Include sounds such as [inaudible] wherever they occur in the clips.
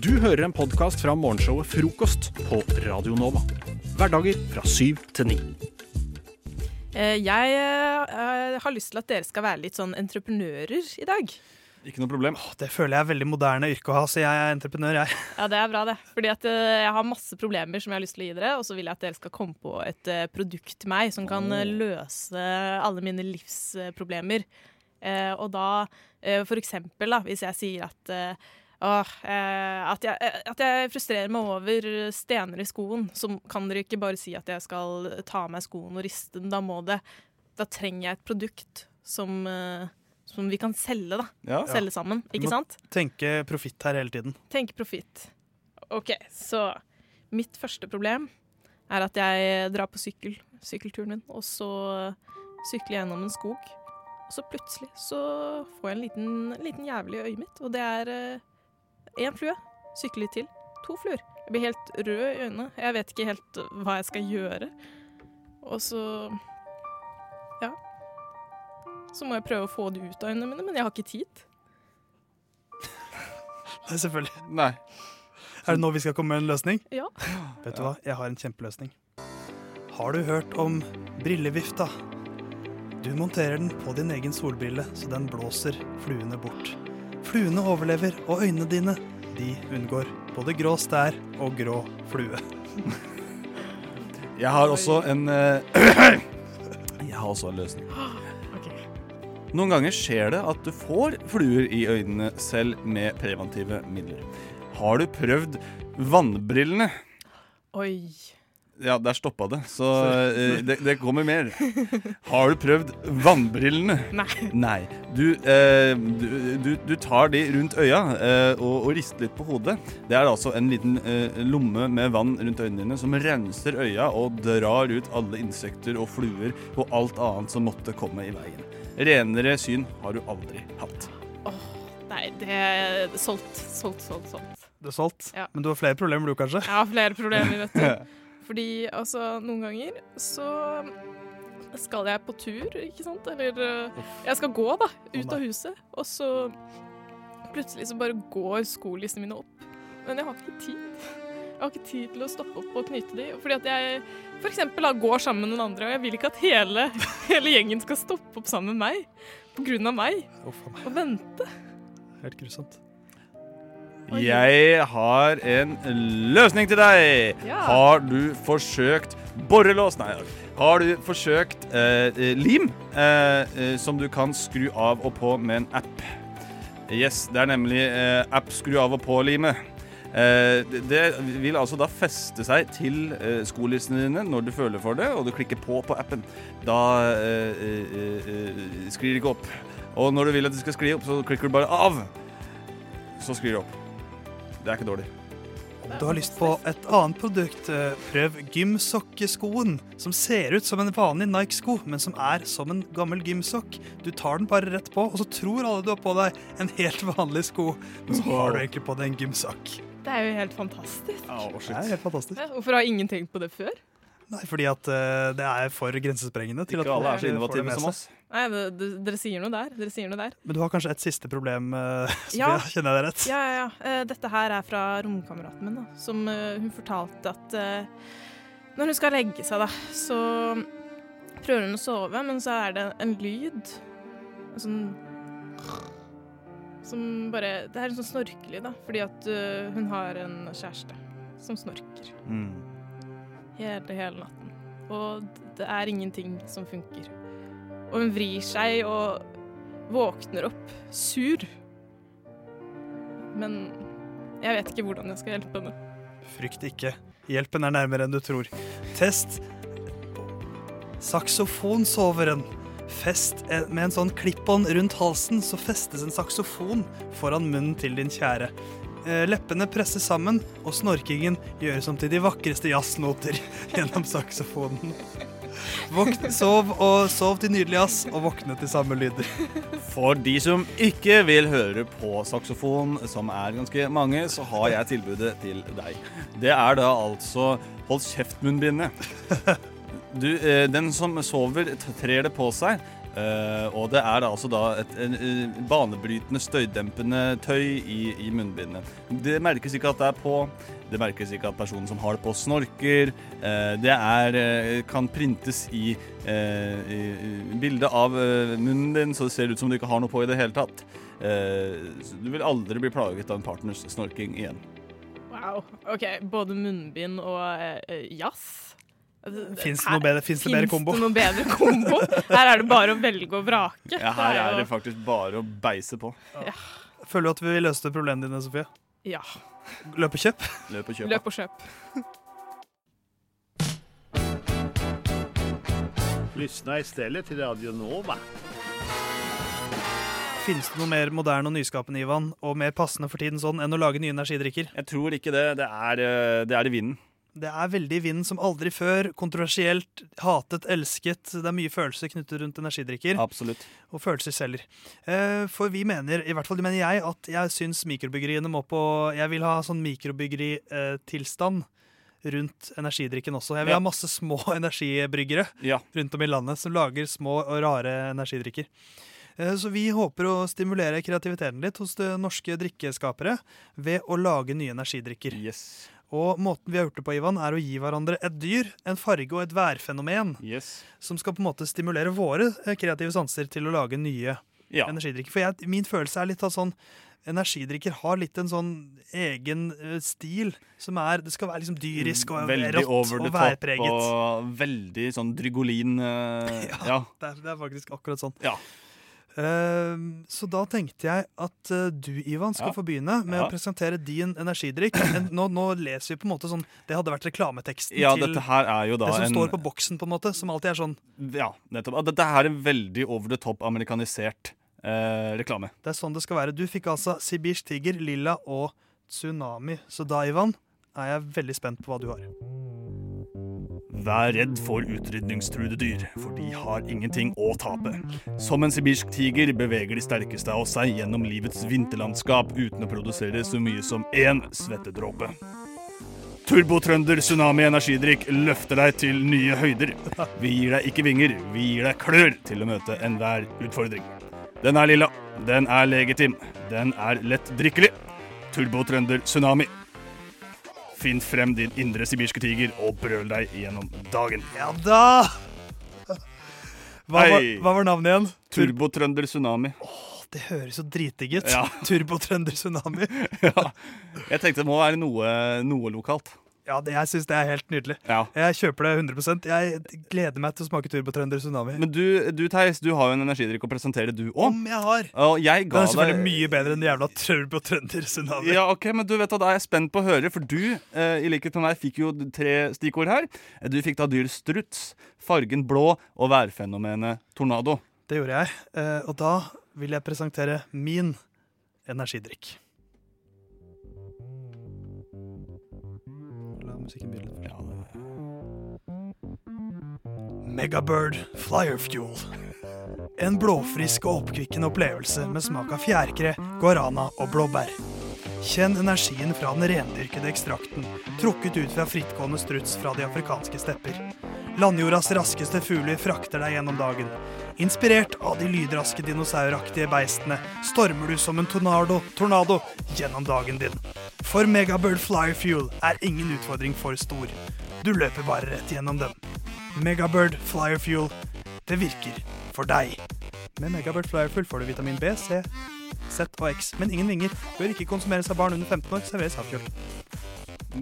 Du hører en podkast fra morgenshowet Frokost på Radio Nova. Hverdager fra syv til ni. Eh, Jeg eh, har lyst til at dere skal være litt sånn entreprenører i dag. Ikke noe problem. Det føler jeg er veldig moderne yrke å ha, så jeg er entreprenør, jeg. [laughs] Ja, det er bra, det. Fordi at eh, jeg har masse problemer som jeg har lyst til å gi dere, og så vil jeg at dere skal komme på et eh, produkt til meg som kan eh, løse alle mine livsproblemer. Eh, og da, eh, for eksempel, da, hvis jeg sier at eh, Åh, eh, at, jeg, eh, at jeg frustrerer meg over stener i skoen, så kan dere ikke bare si at jeg skal ta av meg skoen og riste den. Da må det Da trenger jeg et produkt som, eh, som vi kan selge, da. Ja. Selge sammen, ikke sant? Tenke profitt her hele tiden. Tenk profitt. OK, så mitt første problem er at jeg drar på sykkel, sykkelturen min, og så sykler jeg gjennom en skog. Og så plutselig så får jeg en liten, liten jævel i øyet mitt, og det er én flue. Sykle litt til. To fluer. Jeg blir helt rød i øynene. Jeg vet ikke helt hva jeg skal gjøre. Og så Ja. Så må jeg prøve å få det ut av øynene mine, men jeg har ikke tid. [laughs] Nei, selvfølgelig. Nei. Er det nå vi skal komme med en løsning? Ja. [gasps] Vet du hva, jeg har en kjempeløsning. Har du hørt om brillevifta? Du monterer den på din egen solbrille, så den blåser fluene bort. Fluene overlever, og øynene dine, de unngår både grå stær og grå flue. Jeg har også en eh, [clears throat] Jeg har også en løsning. Noen ganger skjer det at du får fluer i øynene selv med preventive midler. Har du prøvd vannbrillene? Oi. Ja, der stoppa det, så eh, det, det kommer mer. Har du prøvd vannbrillene? Nei. Nei. Du, eh, du, du, du tar de rundt øya eh, og, og rister litt på hodet. Det er altså en liten eh, lomme med vann rundt øynene dine som renser øya og drar ut alle insekter og fluer og alt annet som måtte komme i veien. Renere syn har du aldri hatt. Åh, Nei, det er solgt, solgt, solgt, solgt. Det er solgt, Ja. men du har flere problemer du, kanskje? Jeg har flere problemer, vet du. [laughs] Fordi altså, noen ganger så skal jeg på tur, ikke sant? Eller eh, jeg skal gå, da, ut av huset. Og så plutselig så bare går skolissene mine opp. Men jeg har ikke tid. Jeg har ikke tid til å stoppe opp og knyte de. Fordi at jeg eksempel går sammen med noen andre, og jeg vil ikke at hele, [laughs] hele gjengen skal stoppe opp sammen med meg. På grunn av meg. Og vente. Helt grusomt. Jeg har en løsning til deg. Ja. Har du forsøkt borrelås? Nei. Har du forsøkt eh, eh, lim, eh, eh, som du kan skru av og på med en app? Yes, det er nemlig eh, app skru av og på-limet. Eh, det- vil altså da feste seg til skolissene dine når du føler for det, og du klikker på på appen. Da eh, eh, eh, sklir det ikke opp. Og når du vil at det skal skli opp, så klikker du bare av. Så sklir det opp. Det er ikke dårlig. Om du har lyst på et annet produkt, eh, prøv gymsokkeskoen, som ser ut som en vanlig Nike-sko, men som er som en gammel gymsokk. Du tar den bare rett på, og så tror alle du har på deg en helt vanlig sko, men så har du egentlig på deg en gymsokk. Det er jo helt fantastisk. Det er helt fantastisk. Ja, Hvorfor har ingen tenkt på det før? Nei, fordi at eh, det er for grensesprengende til Ikke at alle er så innovative som oss. Nei, det, det, dere sier der. Dere sier noe der. Men du har kanskje et siste problem, [laughs] uh, Ja. Sofia? Kjenner jeg deg rett? Ja, ja, ja. Eh, Dette her er fra romkameraten min, da. Som eh, hun fortalte at uh, når hun skal legge seg, da, så prøver hun å sove, men så er det en lyd. En sånn Som bare Det er en sånn snorkelyd, da. Fordi at uh, hun har en kjæreste som snorker Mm. hele, hele natten. Og det er ingenting som funker. Og hun vrir seg og våkner opp sur. Men jeg vet ikke hvordan jeg skal hjelpe henne. Frykt ikke. Hjelpen er nærmere enn du tror. Test saksofonsoveren. Fest med en sånn klipp-on rundt halsen, så festes en saksofon foran munnen til din kjære. Eh, Leppene presses sammen, og snorkingen gjøres om til de vakreste jazznoter [laughs] gjennom saksofonen. Våkn, sov og sov til nydelig jazz, og våkne til samme lyder. For de som ikke vil høre på saksofon, som er ganske mange, så har jeg tilbudet til deg. Det er da altså Hold kjeft-munnbindet. Eh, den som sover, trer det på seg. Eh, og det er altså da et en, eh, banebrytende, støydempende tøy i, i munnbindet. Det merkes ikke at det er på. Det merkes ikke at personen som har det på, snorker. Uh, det er, uh, kan printes i, i, bildet av munnen din, så det ser ut som du ikke har noe på i det hele tatt. Du vil aldri bli plaget av en partners snorking igjen. Wow. OK, både munnbind og jazz. Fins det noe bedre, finnes det bedre kombo? Det noe bedre kombo? Her er det bare å velge og vrake. Ja, her er det faktisk bare å beise på. Føler du at vi løste problemene dine, Sofie? Ja. Løp og kjøp. Løp og kjøp. Løp og kjøp. Lyssna stedet til Radio Nova. Finnes det noe mer moderne og nyskapende Ivan, og mer passende for tiden sånn enn å lage nye energidrikker? Jeg tror ikke det. Det er, eh, det er i vinden. Det er veldig vind som aldri før. Kontroversielt, hatet, elsket. Det er mye følelser knyttet rundt energidrikker. Absolutt. Og følelser selger. Eh, For vi mener, i hvert fall mener jeg, at jeg syns mikrobryggeriene må på Jeg vil ha sånn mikrobryggeritilstand rundt energidrikken også. Jeg vil Ja. ha masse små [laughs] energibryggere Ja. rundt om i landet som lager små og rare energidrikker. Eh, Så vi håper å stimulere kreativiteten litt hos det norske drikkeskapere ved å lage nye energidrikker. Yes. Og måten vi har gjort det på, Ivan, er å gi hverandre et dyr, en farge og et værfenomen Yes. som skal på en måte stimulere våre eh, kreative sanser til å lage nye Ja. energidrikker. For jeg, min følelse er litt av sånn Energidrikker har litt en sånn egen eh, stil som er Det skal være liksom dyrisk og veldig rått over the og værpreget. og veldig sånn drygolin uh, [laughs] Ja. ja. Det, er, det er faktisk akkurat sånn. Ja. Ehm, så da tenkte jeg at eh, du, Ivan, skal Ja. få begynne med Ja. å presentere din energidrikk. Nå, nå leser vi på en måte sånn Det hadde vært reklameteksten ja, til det som en står på boksen, på en måte. Som alltid er sånn Ja, nettopp. Dette her er en veldig over the top amerikanisert eh, reklame. Det er sånn det skal være. Du fikk altså sibirsk tiger, lilla og tsunami. Så da, Ivan, er jeg veldig spent på hva du har. Vær redd for utrydningstruede dyr, for de har ingenting å tape. Som en sibirsk tiger beveger de sterkeste av seg gjennom livets vinterlandskap uten å produsere så mye som én svettedråpe. Turbotrønder Tsunami energidrikk løfter deg til nye høyder. Vi gir deg ikke vinger, vi gir deg klør til å møte enhver utfordring. Den er lilla, den er legitim, den er lett drikkelig. Turbotrønder Tsunami. Finn frem din indre sibirske tiger og brøl deg gjennom dagen. Ja da! Hva var, hva var navnet igjen? Turbotrønder Tsunami. Det høres jo dritdigg ut. Ja. Turbotrønder Tsunami. [laughs] ja. Jeg tenkte det må være noe, noe lokalt. Ja, det, jeg syns det er helt nydelig. Ja. Jeg kjøper det 100 Jeg gleder meg til å smake Turbotrønder Tsunami. Men du, du Theis, du har jo en energidrikk å presentere, du òg. Om jeg har! Og jeg Den Det er selvfølgelig deg mye bedre enn det jævla Turbotrønder Tsunami. Ja, ok, men du vet hva, Da er jeg spent på å høre, for du eh, i likhet med meg fikk jo tre stikkord her. Du fikk da dyr struts, fargen blå og værfenomenet tornado. Det gjorde jeg. Eh, og da vil jeg presentere min energidrikk. Musikken begynne. Ja, Megabird Flyer Fuel. En blåfrisk og oppkvikkende opplevelse med smak av fjærkre, guarana og blåbær. Kjenn energien fra den rendyrkede ekstrakten, trukket ut fra frittgående struts fra de afrikanske stepper. Landjordas raskeste fugler frakter deg gjennom dagen. Inspirert av de lydraske dinosauraktige beistene stormer du som en tornado, tornado gjennom dagen din. For Megabird Flyer Fuel er ingen utfordring for stor. Du løper bare rett gjennom den. Megabird Flyer Fuel. Det virker for deg. Med Megabird Flyer Fuel får du vitamin B, C, Z og X, men ingen vinger. Bør ikke konsumeres av barn under 15 år. Serveres avkjølt.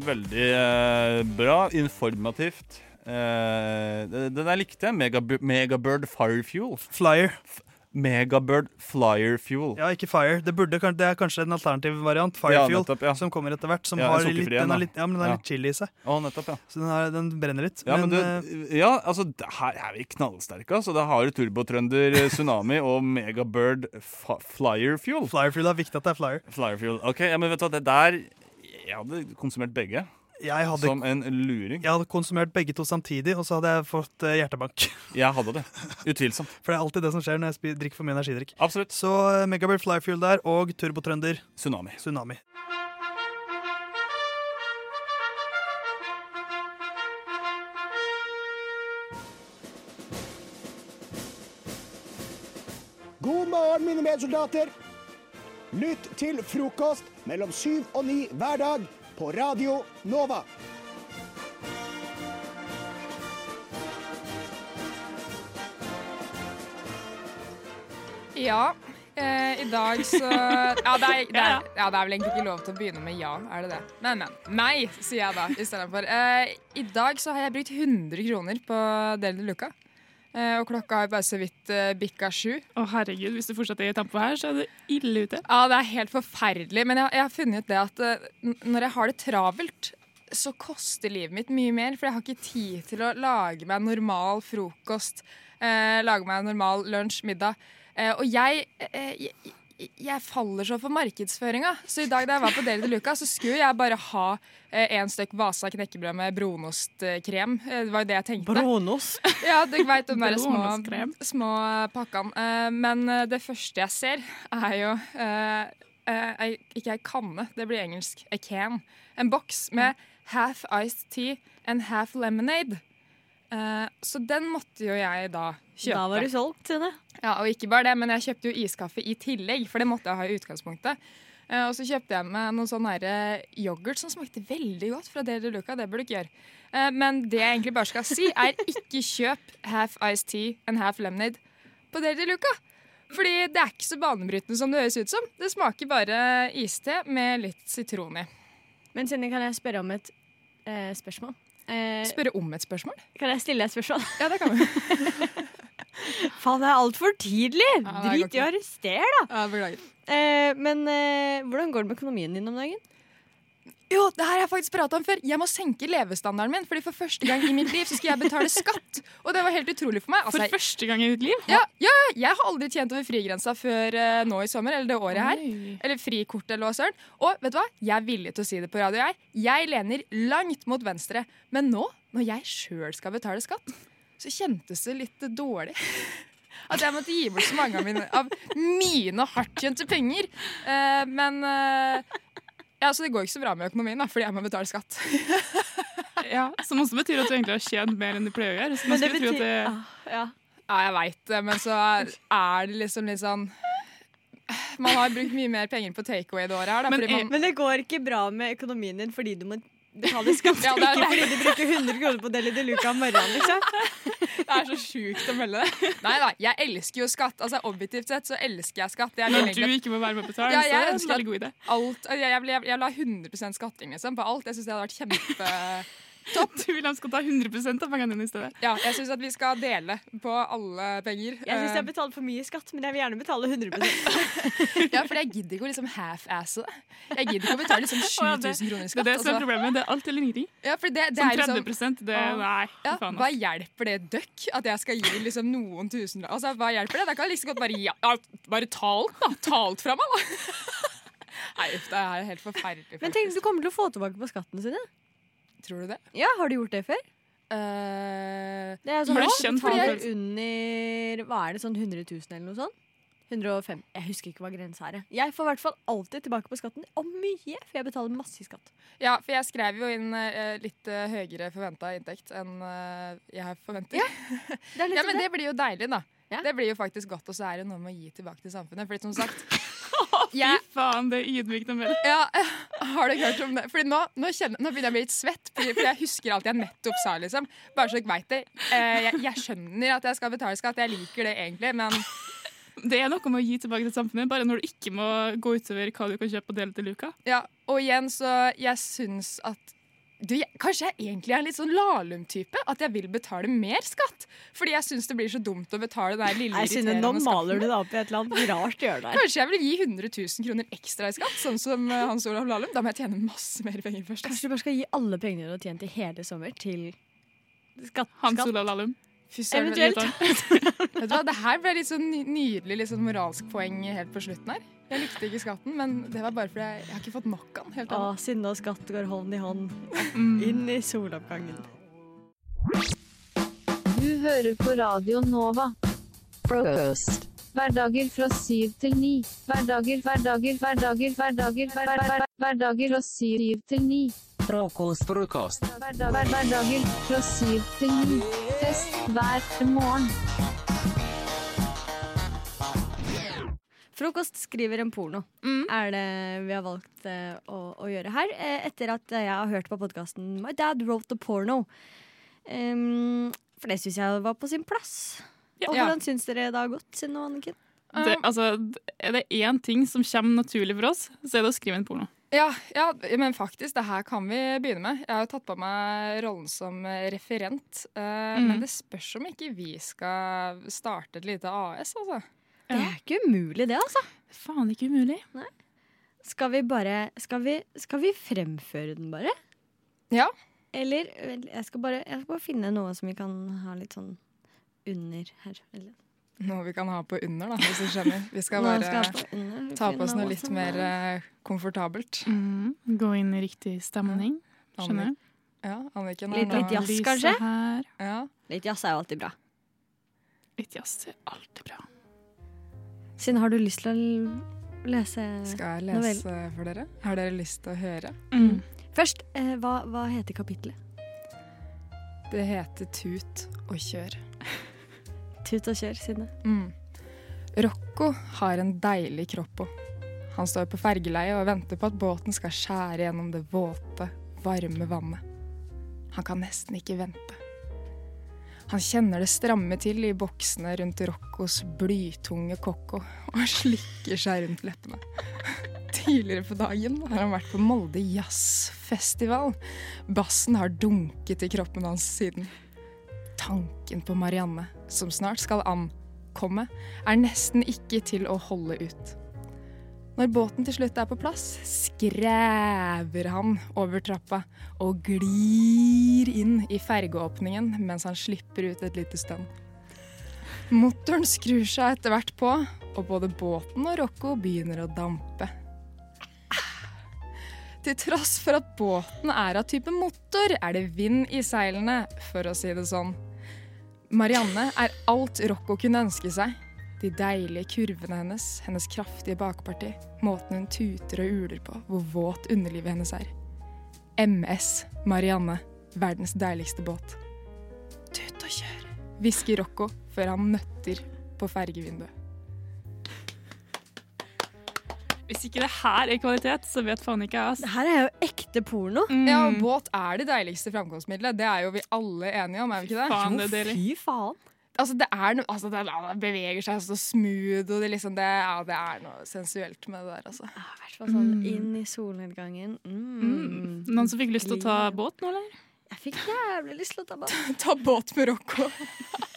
Veldig eh, bra. Informativt. Eh, den der likte jeg. Megabird Fire Fuel. Flyer. Megabird Flyer Fuel. Ja, ikke Fire. Det, burde, det er kanskje en alternativ variant. Fire Ja, Fuel. nettopp, ja. Som kommer etter hvert. Som Ja, har litt, den da. har litt, ja, men den har Ja. litt chili i seg. Å, nettopp, ja. Så den, er, den brenner litt. Ja, men, men du, ja, altså, her er vi knallsterke. Altså. Det har du Turbotrønder eh, Tsunami og Megabird Flyer Fuel. eh, Flyer Fuel er viktig at det er Flyer. Flyer Fuel. Ok, ja, men vet du hva, det der Jeg hadde konsumert begge hadde, som en luring. jeg hadde konsumert begge to samtidig, og så hadde jeg fått eh, hjertebank. [laughs] Jeg hadde det. Utvilsomt. For det er alltid det som skjer når jeg drikker for mye energidrikk. Absolutt. Så eh, Megabird Flyfuel Fuel der, og Turbotrønder Tsunami. Tsunami. morgen, mine medsoldater. Lytt til frokost mellom syv og ni hver dag på Radio Nova. Ja. Eh, I dag så [laughs] ja det, er, det, er, ja, det er vel egentlig ikke lov til å begynne med ja, er det det? Men, men. Nei, sier jeg da istedenfor. Eh, I dag så har jeg brukt 100 kroner på Del de Luca. Eh, og klokka har bare så vidt eh, bikka sju. Å herregud, Hvis du fortsetter i tampo her, så er du ille ute. Ja, det er helt forferdelig. Men jeg, jeg har funnet ut det at eh, når jeg har det travelt, så koster livet mitt mye mer. For jeg har ikke tid til å lage meg normal frokost, eh, lage meg normal lunsj, middag. Eh, og jeg, eh, jeg jeg faller så for markedsføringa. Så i dag da jeg var på Deli de Luca, så skulle jeg bare ha eh, en støkk Vasa knekkebrød med brunostkrem. Eh, det var jo det jeg tenkte. Brunost? [laughs] ja, du veit de der små, små pakkene. Eh, men eh, det første jeg ser, er jo eh, eh Ikke ei kanne, det blir engelsk. A can. En boks med half iced tea and half lemonade. Eh, så den måtte jo jeg da kjøpe. Da var du solgt, Tune. Ja, og ikke bare det, men jeg kjøpte jo iskaffe i tillegg, for det måtte jeg ha i utgangspunktet. Uh, og så kjøpte jeg med noen sånn yoghurt som smakte veldig godt fra Deli Luca. Det burde du ikke gjøre. Uh, men det jeg egentlig bare skal si, er ikke kjøp half iced tea and half lemonade på Deli Luca. Fordi det er ikke så banebrytende som det høres ut som. Det smaker bare iste med litt sitron i. Men Synne, kan jeg spørre om et spørsmål? Eh, Spørre om et spørsmål? kan jeg stille et spørsmål? Ja, det kan vi. [laughs] Faen, det er altfor tidlig! Ja, Drit i å arrestere, da. Ja, Beklager. Eh, men eh, hvordan går det med økonomien din om dagen? Jo, det her har jeg faktisk pratet om før. Jeg må senke levestandarden min. Fordi For første gang i mitt liv så skal jeg betale skatt. Og det var helt utrolig for meg. Altså, for første gang i ditt liv? Ja, ja, jeg har aldri tjent over frigrensa før uh, nå i sommer, eller det året her. Oi. Eller frikort, eller hva søren. Og vet du hva? Jeg er villig til å si det på radio, jeg. Jeg lener langt mot venstre. Men nå, når jeg sjøl skal betale skatt, så kjentes det litt dårlig. At jeg måtte gi bort så mange av mine, av mine hardttjente penger. Uh, men eh, ja, Så det går ikke så bra med økonomien, da, fordi jeg må betale skatt. [laughs] Ja, Som også betyr at du egentlig har tjent mer enn du pleier å gjøre. Så man Men det tro at betyr det, ah, ja. Ja, jeg veit det, men så er det liksom litt sånn Man har brukt mye mer penger på takeaway det året her. Da, Men fordi man, Men det går ikke bra med økonomien din fordi du må betale skatt. Ja, det er ikke fordi du bruker 100 kroner på Deli de Luca om morgenen, liksom. det er så sjukt å melde det. Nei da, jeg elsker jo skatt. Altså Objektivt sett så elsker jeg skatt. Det er når du ikke må være med på betale, Ja, så jeg er det en veldig god idé. alt Jeg, jeg, jeg, jeg la 100 skatting liksom, på alt. Jeg syns det hadde vært kjempetopp. Du vil han skal ta 100% av pengene dine i stedet. Ja, jeg syns at vi skal dele på alle penger. Jeg syns jeg Eh, for mye skatt, men jeg vil gjerne betale 100% [laughs] ja, for jeg gidder ikke å liksom half-asse det. Jeg gidder ikke å betale liksom 7000 kroner i skatt. Det er det som er altså. problemet. Det er alt eller ingenting. Ja, for det, det Som er liksom 30 det Nei, Ja, faen. hva hjelper det døkk at jeg skal gi liksom noen tusen Altså, Hva hjelper det? Da kan jeg like liksom godt bare gi ja, Bare ta alt, da. Ta alt fra meg, da. [laughs] Nei, uff, det er helt forferdelig. Men tenk, faktisk. du kommer til å få tilbake på skatten sine. Tror du det? Ja, Har du gjort det før? Uh, Det er sånn, Har du skjønt kjent betaler for- under Hva er det, sånn 100 000 eller noe sånt? 105. Jeg husker ikke hva grensa er. jeg. Får i hvert fall alltid tilbake på skatten, og mye, for jeg betaler masse i skatt. ja, for jeg skrev jo inn uh, litt uh, høyere forventa inntekt enn uh, jeg forventer. Ja, [laughs] Det er litt Men det. det blir jo deilig, da. Ja. Det blir jo faktisk godt, og så er det noe med å gi tilbake til samfunnet. Fordi som sagt Fy faen, det er ydmykt å melde. ja, [laughs] Har dere hørt om det? Fordi nå, nå, kjenner, nå begynner jeg å bli litt svett, fordi, fordi jeg husker alt jeg nettopp sa. liksom Bare så dere vet det. Eh, jeg, jeg skjønner at jeg skal betale skatt, jeg liker det egentlig, men Det er noe med å gi tilbake til samfunnet, bare når du ikke må gå utover hva du kan kjøpe og dele til Luka. Ja, og igjen så Jeg syns at du, jeg, Kanskje jeg egentlig er en litt sånn Lahlum-type? At jeg vil betale mer skatt? Fordi jeg syns det blir så dumt å betale den lille jeg irriterende nå maler du deg opp i et eller annet rart hjørne her. Kanskje jeg vil gi 100 000 kroner ekstra i skatt, sånn som eh, Hans Olav Lahlum. Da må jeg tjene masse mer penger først. Kanskje du bare skal gi alle pengene du har tjent i hele sommer, til skatt? Hans? Olav Lahlum. Eventuelt. Vet du hva, Det her ble litt sånn nydelig litt sånn moralsk poeng helt på slutten her. Jeg likte ikke skatten, men det var bare fordi jeg, jeg har ikke fått nok av den. helt sinne og skatt går hånd i hånd Mm. inn i soloppgangen. Du hører på Radio Nova. Frokost. Hverdager fra syv til ni. Hverdager, hverdager, hverdager, hverdager, hverdager, hver, hver, hverdager fra syv til ni. Frokost, frokost. Hverdager fra syv til ni. Fest hver morgen. Frokost skriver en porno, er det vi har valgt uh, å, å gjøre her. eh, etter at jeg har hørt på podkasten My Dad Wrote the Porno. Um, for det syns jeg var på sin plass. Og Ja. hvordan syns dere det har gått, og Anniken? Det, altså, er det én ting som kommer naturlig for oss, så er det å skrive en porno. Ja, ja, men faktisk, det her kan vi begynne med. Jeg har jo tatt på meg rollen som referent. Uh, Mm. Men det spørs om ikke vi skal starte et lite AS, altså. Det er ikke umulig, det, altså. Faen ikke umulig. Skal vi bare Skal vi, skal vi fremføre den, bare? Ja. Eller jeg skal, bare, jeg skal bare finne noe som vi kan ha litt sånn under her. Eller. Noe vi kan ha på under, da, hvis du skjønner. Vi skal bare ta på oss noe litt mer er- eh, komfortabelt. Mm. Gå inn i riktig stemning. Skjønner du? Ja, Anniken Litt, litt jazz, kanskje? Ja. Litt jazz er jo alltid bra. Litt jazz er alltid bra. Siden har du lyst til å lese Skal jeg novellen? lese for dere? Har dere lyst til å høre? Mm. Først, eh, hva, hva heter kapitlet? Det heter Tut og kjør. Tut og kjør, Synne. Mm. Rocco har en deilig kropp. Han står på fergeleiet og venter på at båten skal skjære gjennom det våte, varme vannet. Han kan nesten ikke vente. Han kjenner det stramme til i boksene rundt Roccos blytunge kokko og slikker seg rundt leppene. Tidligere på dagen har han vært på Molde jazzfestival. Bassen har dunket i kroppen hans siden. Tanken på Marianne, som snart skal ankomme, er nesten ikke til å holde ut. Når båten til slutt er på plass, skræver han over trappa og glir inn i fergeåpningen mens han slipper ut et lite stønn. Motoren skrur seg etter hvert på, og både båten og Rocco begynner å dampe. Til tross for at båten er av type motor, er det vind i seilene, for å si det sånn. Marianne er alt Rocco kunne ønske seg. De deilige kurvene hennes, hennes kraftige bakparti, måten hun tuter og uler på, hvor våt underlivet hennes er. MS Marianne, verdens deiligste båt. Tut og kjør, hvisker Rocco før han nøtter på fergevinduet. Hvis ikke det her er kvalitet, så vet faen ikke jeg. Det her er jo ekte porno. Ja, og båt er det deiligste framkomstmiddelet. Det er jo vi alle enige om, er vi ikke det? Faen, det jo. Fy faen. Altså, det er noe altså, det, beveger seg så smooth, og det, liksom, det, ja, det er noe sensuelt med det der, altså. I hvert fall sånn inn i solnedgangen. Mm. Noen som fikk lyst til å ta båt nå, eller? Jeg fikk jævlig lyst til å ta båt. [laughs] Ta båt med Rocco. [laughs]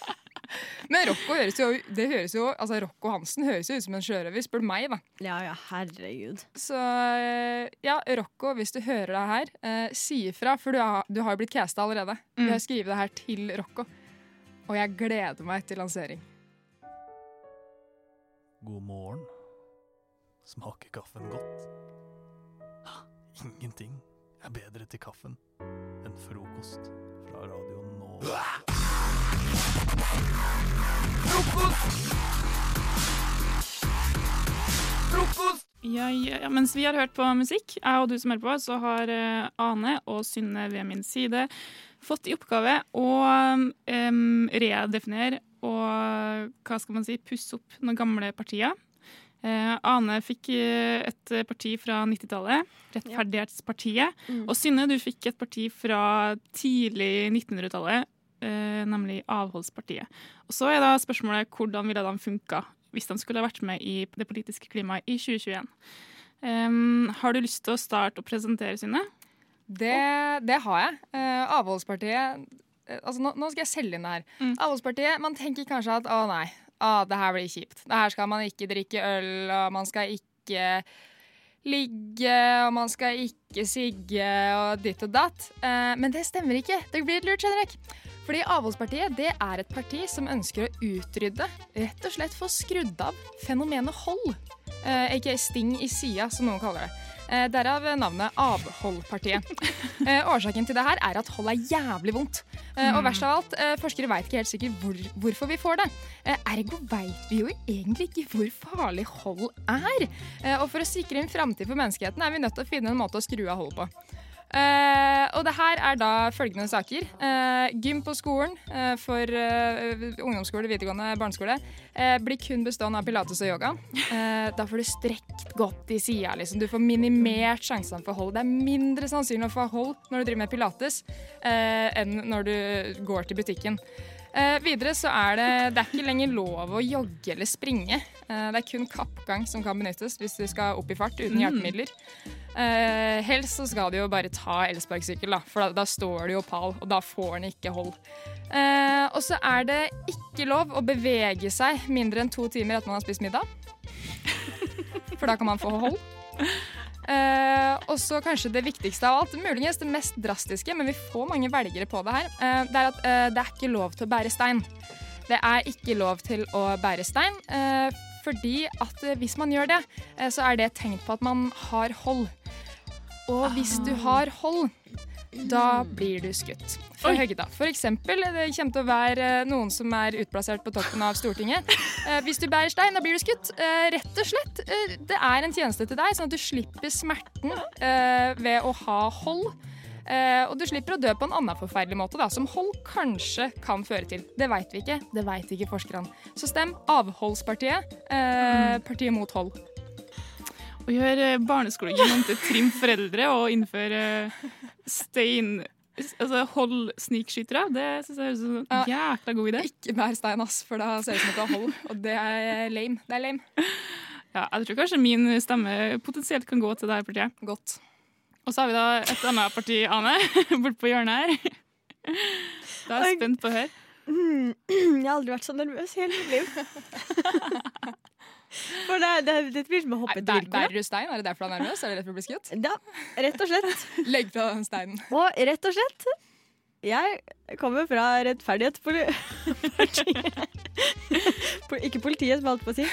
Men Rocco høres jo, det høres jo altså Rocco Hansen høres jo ut som en sjørøver, spør du meg, da. Ja ja, herregud. Så eh, ja, Rocco, hvis du hører deg her, eh, si ifra, for du har, du har jo blitt casta allerede. Vi har skrevet det her til Rocco. Og jeg gleder meg til lansering. God morgen. Smaker kaffen godt? [gasps] Ingenting er bedre til kaffen enn frokost fra Radio Nova. [gasps] [laughs] Ja, ja, ja, mens vi har hørt på musikk, jeg og du som hører på, så har eh, Ane og Synne ved min side fått i oppgave å um, redefinere og hva skal man si, pusse opp noen gamle partier. Eh, Ane fikk eh, et parti fra 90-tallet, Rettferdighetspartiet. Mm. Og Synne, du fikk et parti fra tidlig 1900-tallet, eh, nemlig Avholdspartiet. Og så er da spørsmålet hvordan ville de funka hvis de skulle vært med i det politiske klimaet i 2021. Um, har du lyst til å starte å presentere, sine? Det, det har jeg. Eh, avholdspartiet eh, altså nå, nå skal jeg selge inn det her. Avholdspartiet, Man tenker kanskje at å nei, å, det her blir kjipt. Det her skal man ikke drikke øl, og man skal ikke ligge, og man skal ikke sigge og ditt og datt. Eh, men det stemmer ikke. Det blir et lurt skjønnerek. Fordi Avholdspartiet det er et parti som ønsker å utrydde, rett og slett få skrudd av, fenomenet hold. Eh, Ikke sting i sida, som noen kaller det. Eh, derav navnet Avholdpartiet. [laughs] Eh, årsaken til det her er at hold er jævlig vondt. Eh, og Mm. verst av alt, eh, forskere veit ikke helt sikkert hvor, hvorfor vi får det. Eh, ergo veit vi jo egentlig ikke hvor farlig hold er. Eh, og for å sikre en framtid for menneskeheten er vi nødt til å finne en måte å skru av hold på. Eh, og det her er da følgende saker. Uh, gym på skolen uh, for ungdomsskole, videregående, barneskole blir kun bestående av pilates og yoga. Da får du strekt godt i sida. Liksom. Du får minimert sjansene for hold. Det er mindre sannsynlig å få hold når du driver med pilates, enn når du går til butikken. Eh, videre så er det, det er ikke lenger lov å jogge eller springe. Eh, det er kun kappgang som kan benyttes hvis du skal opp i fart uten Mm. Eh, helst så skal du jo bare ta elsparkesykkel, da, for da, da står du jo pal, og da får den ikke hold. Eh, og så er det ikke lov å bevege seg mindre enn to timer etter man har spist middag. [laughs] For da kan man få hold. Eh, og så kanskje det viktigste av alt, muligens det mest drastiske, men vi får mange velgere på det her, eh, det er at eh, det er ikke lov til å bære stein. Det er ikke lov til å bære stein, eh, fordi at eh, hvis man gjør det, eh, så er det et tegn på at man har hold. Og hvis du har hold, da blir du skutt fra Oi. høgda. For eksempel, det kommer til å være eh, noen som er utplassert på toppen av Stortinget. Eh, hvis du bærer stein, da blir du skutt. Eh, rett og slett. Eh, det er en tjeneste til deg, sånn at du slipper smerten eh, ved å ha hold. Eh, og du slipper å dø på en annen forferdelig måte, da, som hold kanskje kan føre til. Det veit vi ikke. Det veit ikke forskerne. Så stem Avholdspartiet. Eh, partiet mot hold. Å gjøre barneskolegen om til trim foreldre og innføre stein... Altså hold snikskytere, det syns jeg høres ut som en jækla god idé. Ikke mer stein, ass, for da ser det ut som at du har hold. Og det er lame. Det er lame. Ja, jeg tror kanskje min stemme potensielt kan gå til det her partiet. Godt. Og så har vi da et annet parti, Ane, [laughs] bort på hjørnet her. Da er jeg spent på å høre. Mm, [clears throat] Jeg har aldri vært så nervøs i hele mitt liv. [laughs] For det, det, det blir som å hoppe et Bærer bilkort. du stein? Er det derfor du er nervøs? Er det rett for å bli skutt? Ja, rett og slett. [laughs] Legg fra den steinen. Og rett og slett Jeg kommer fra rettferdighetspartiet. [laughs] Ikke politiet, som jeg holdt på å si.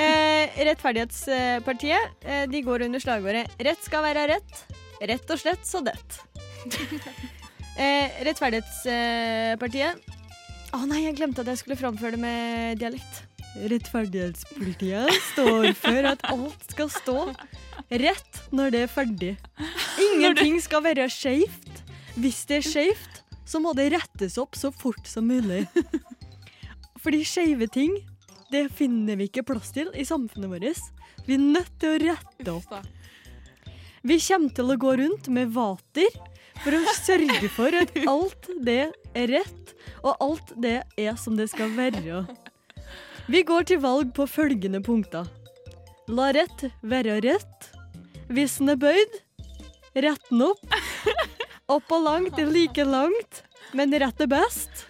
Eh, rettferdighetspartiet eh, de går under slagordet 'Rett skal være rett'. Rett og slett så dett. [laughs] Eh, rettferdighetspartiet Å nei, jeg glemte at jeg skulle framføre det med dialekt. Rettferdighetspolitiet står for at alt skal stå rett når det er ferdig. Ingenting skal være skeivt. Hvis det er skeivt, så må det rettes opp så fort som mulig. Fordi skeive ting, det finner vi ikke plass til i samfunnet vårt. Vi er nødt til å rette opp. Vi kommer til å gå rundt med vater for å sørge for at alt det er rett, og alt det er som det skal være. Vi går til valg på følgende punkter. La rett være rett. Hvis den er bøyd, rett den opp. Opp og langt er like langt, men rett er best.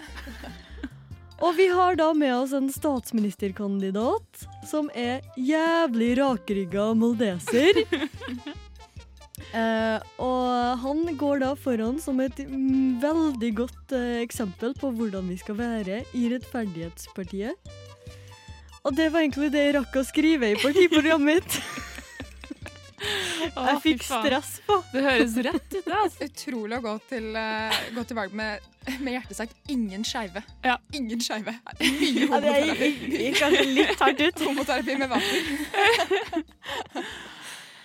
Og vi har da med oss en statsministerkandidat som er jævlig rakrygga moldeser. Eh, og han går da foran som et veldig godt eh, eksempel på hvordan vi skal være i Rettferdighetspartiet. Og det var egentlig det jeg rakk å skrive i partiprogrammet mitt. Å, jeg fikk stress på. Det høres rett ut, det. Altså. Utrolig å gå til, uh, gå til valg med, med hjertet sagt ingen skeive. Ingen skeive. Mye Ja, det gikk- kanskje litt hardt ut. Homoterapi med vater. [laughs]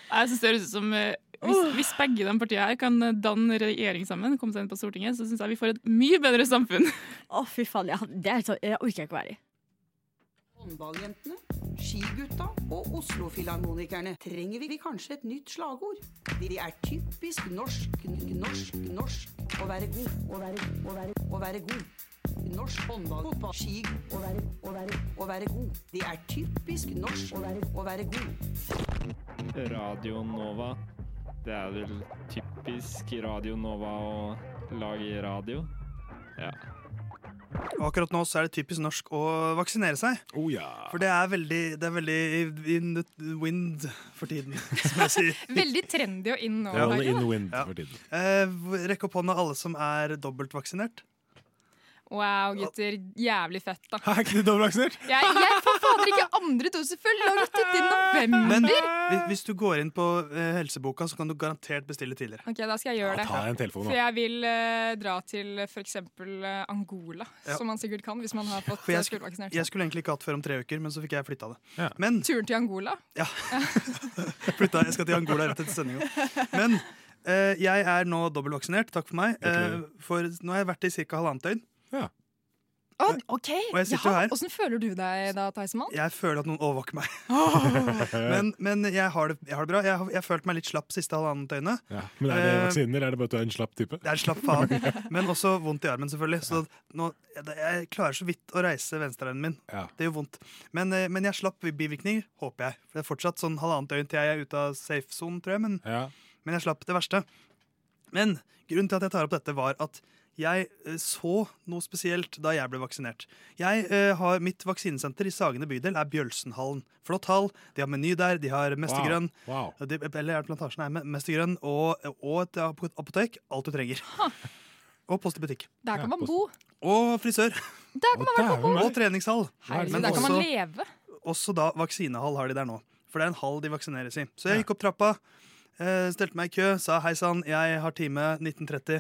Jeg synes det høres ut som eh, hvis, hvis begge de partiene her kan danne regjering sammen, komme seg inn på Stortinget, så syns jeg vi får et mye bedre samfunn. Å, fy faen. Ja, det er så, jeg orker jeg ikke være i. Håndballjentene, skigutta og Oslo-filharmonikerne trenger vi kanskje et nytt slagord. De er typisk norsk, norsk, norsk å være god, å være, å være, å være god. Norsk håndball, fotball, ski, å være, å være, å være god. De er typisk norsk å være, å være god. Radio Nova. Det er vel typisk Radio Nova å lage radio. Ja. Og akkurat nå så er det typisk norsk å vaksinere seg. For det er veldig, det er veldig in the wind for tiden, som jeg sier. [laughs] Veldig trendy og in nå. Ja, in wind for tiden. Eh, rekk opp hånda alle som er dobbeltvaksinert. Wow, gutter. Jævlig fett, da. Er ikke du dobbeltvaksinert? [laughs] Jeg, jeg får fader ikke andre dose før langt ut i november! Men hvis, hvis du går inn på eh, helseboka, så kan du garantert bestille tidligere. Ok, da skal jeg gjøre Ja, det. ta en telefon, da. For jeg vil eh, dra til f.eks. Uh, Angola, Ja. som man sikkert kan hvis man har fått For uh, jeg, fullvaksinert. jeg skulle egentlig ikke hatt før om tre uker, men så fikk jeg flytta det. Men Turen til Angola? Ja. [laughs] Jeg flytta, jeg skal til Angola rett etter sendinga. Men eh, jeg er nå dobbeltvaksinert. Takk for meg. Eh, Gratulerer. for nå har jeg vært i ca. halvannet døgn. Å, OK! Og jeg sitter her. Åssen føler du deg da, Theismann? Jeg føler at noen overvåker meg. [laughs] men men jeg, har det, jeg har det bra. Jeg har, jeg har følt meg litt slapp siste halvannet døgnet. Ja. Men er det vaksiner? vaksinen, er det bare at du er en slapp type? Det er en slapp faen. [laughs] Men også vondt i armen, selvfølgelig. Så nå, jeg klarer så vidt å reise venstrearmen min. Det gjør vondt. Men, eh, men jeg slapp bivirkninger, håper jeg. For det er fortsatt sånn halvannet døgn til jeg er ute av safe zone, tror jeg. Men, men jeg slapp det verste. Men grunnen til at jeg tar opp dette, var at jeg eh, så noe spesielt da jeg ble vaksinert. Jeg eh, har Mitt vaksinesenter i Sagene bydel er Bjølsenhallen. Flott hall. De har Meny der, de har Mestergrønn. Wow. De, eller er Plantasjen? er Mestergrønn og, og et apotek. Alt du trenger. Og post i butikk. Der kan man bo. Og frisør. Der kan man være på bo. Og treningshall. Herregud, der kan man leve. Også da vaksinehall har de der nå. For det er en hall de vaksineres i. Så jeg gikk opp trappa, eh, stelte meg i kø, sa hei sann, jeg har time 1930.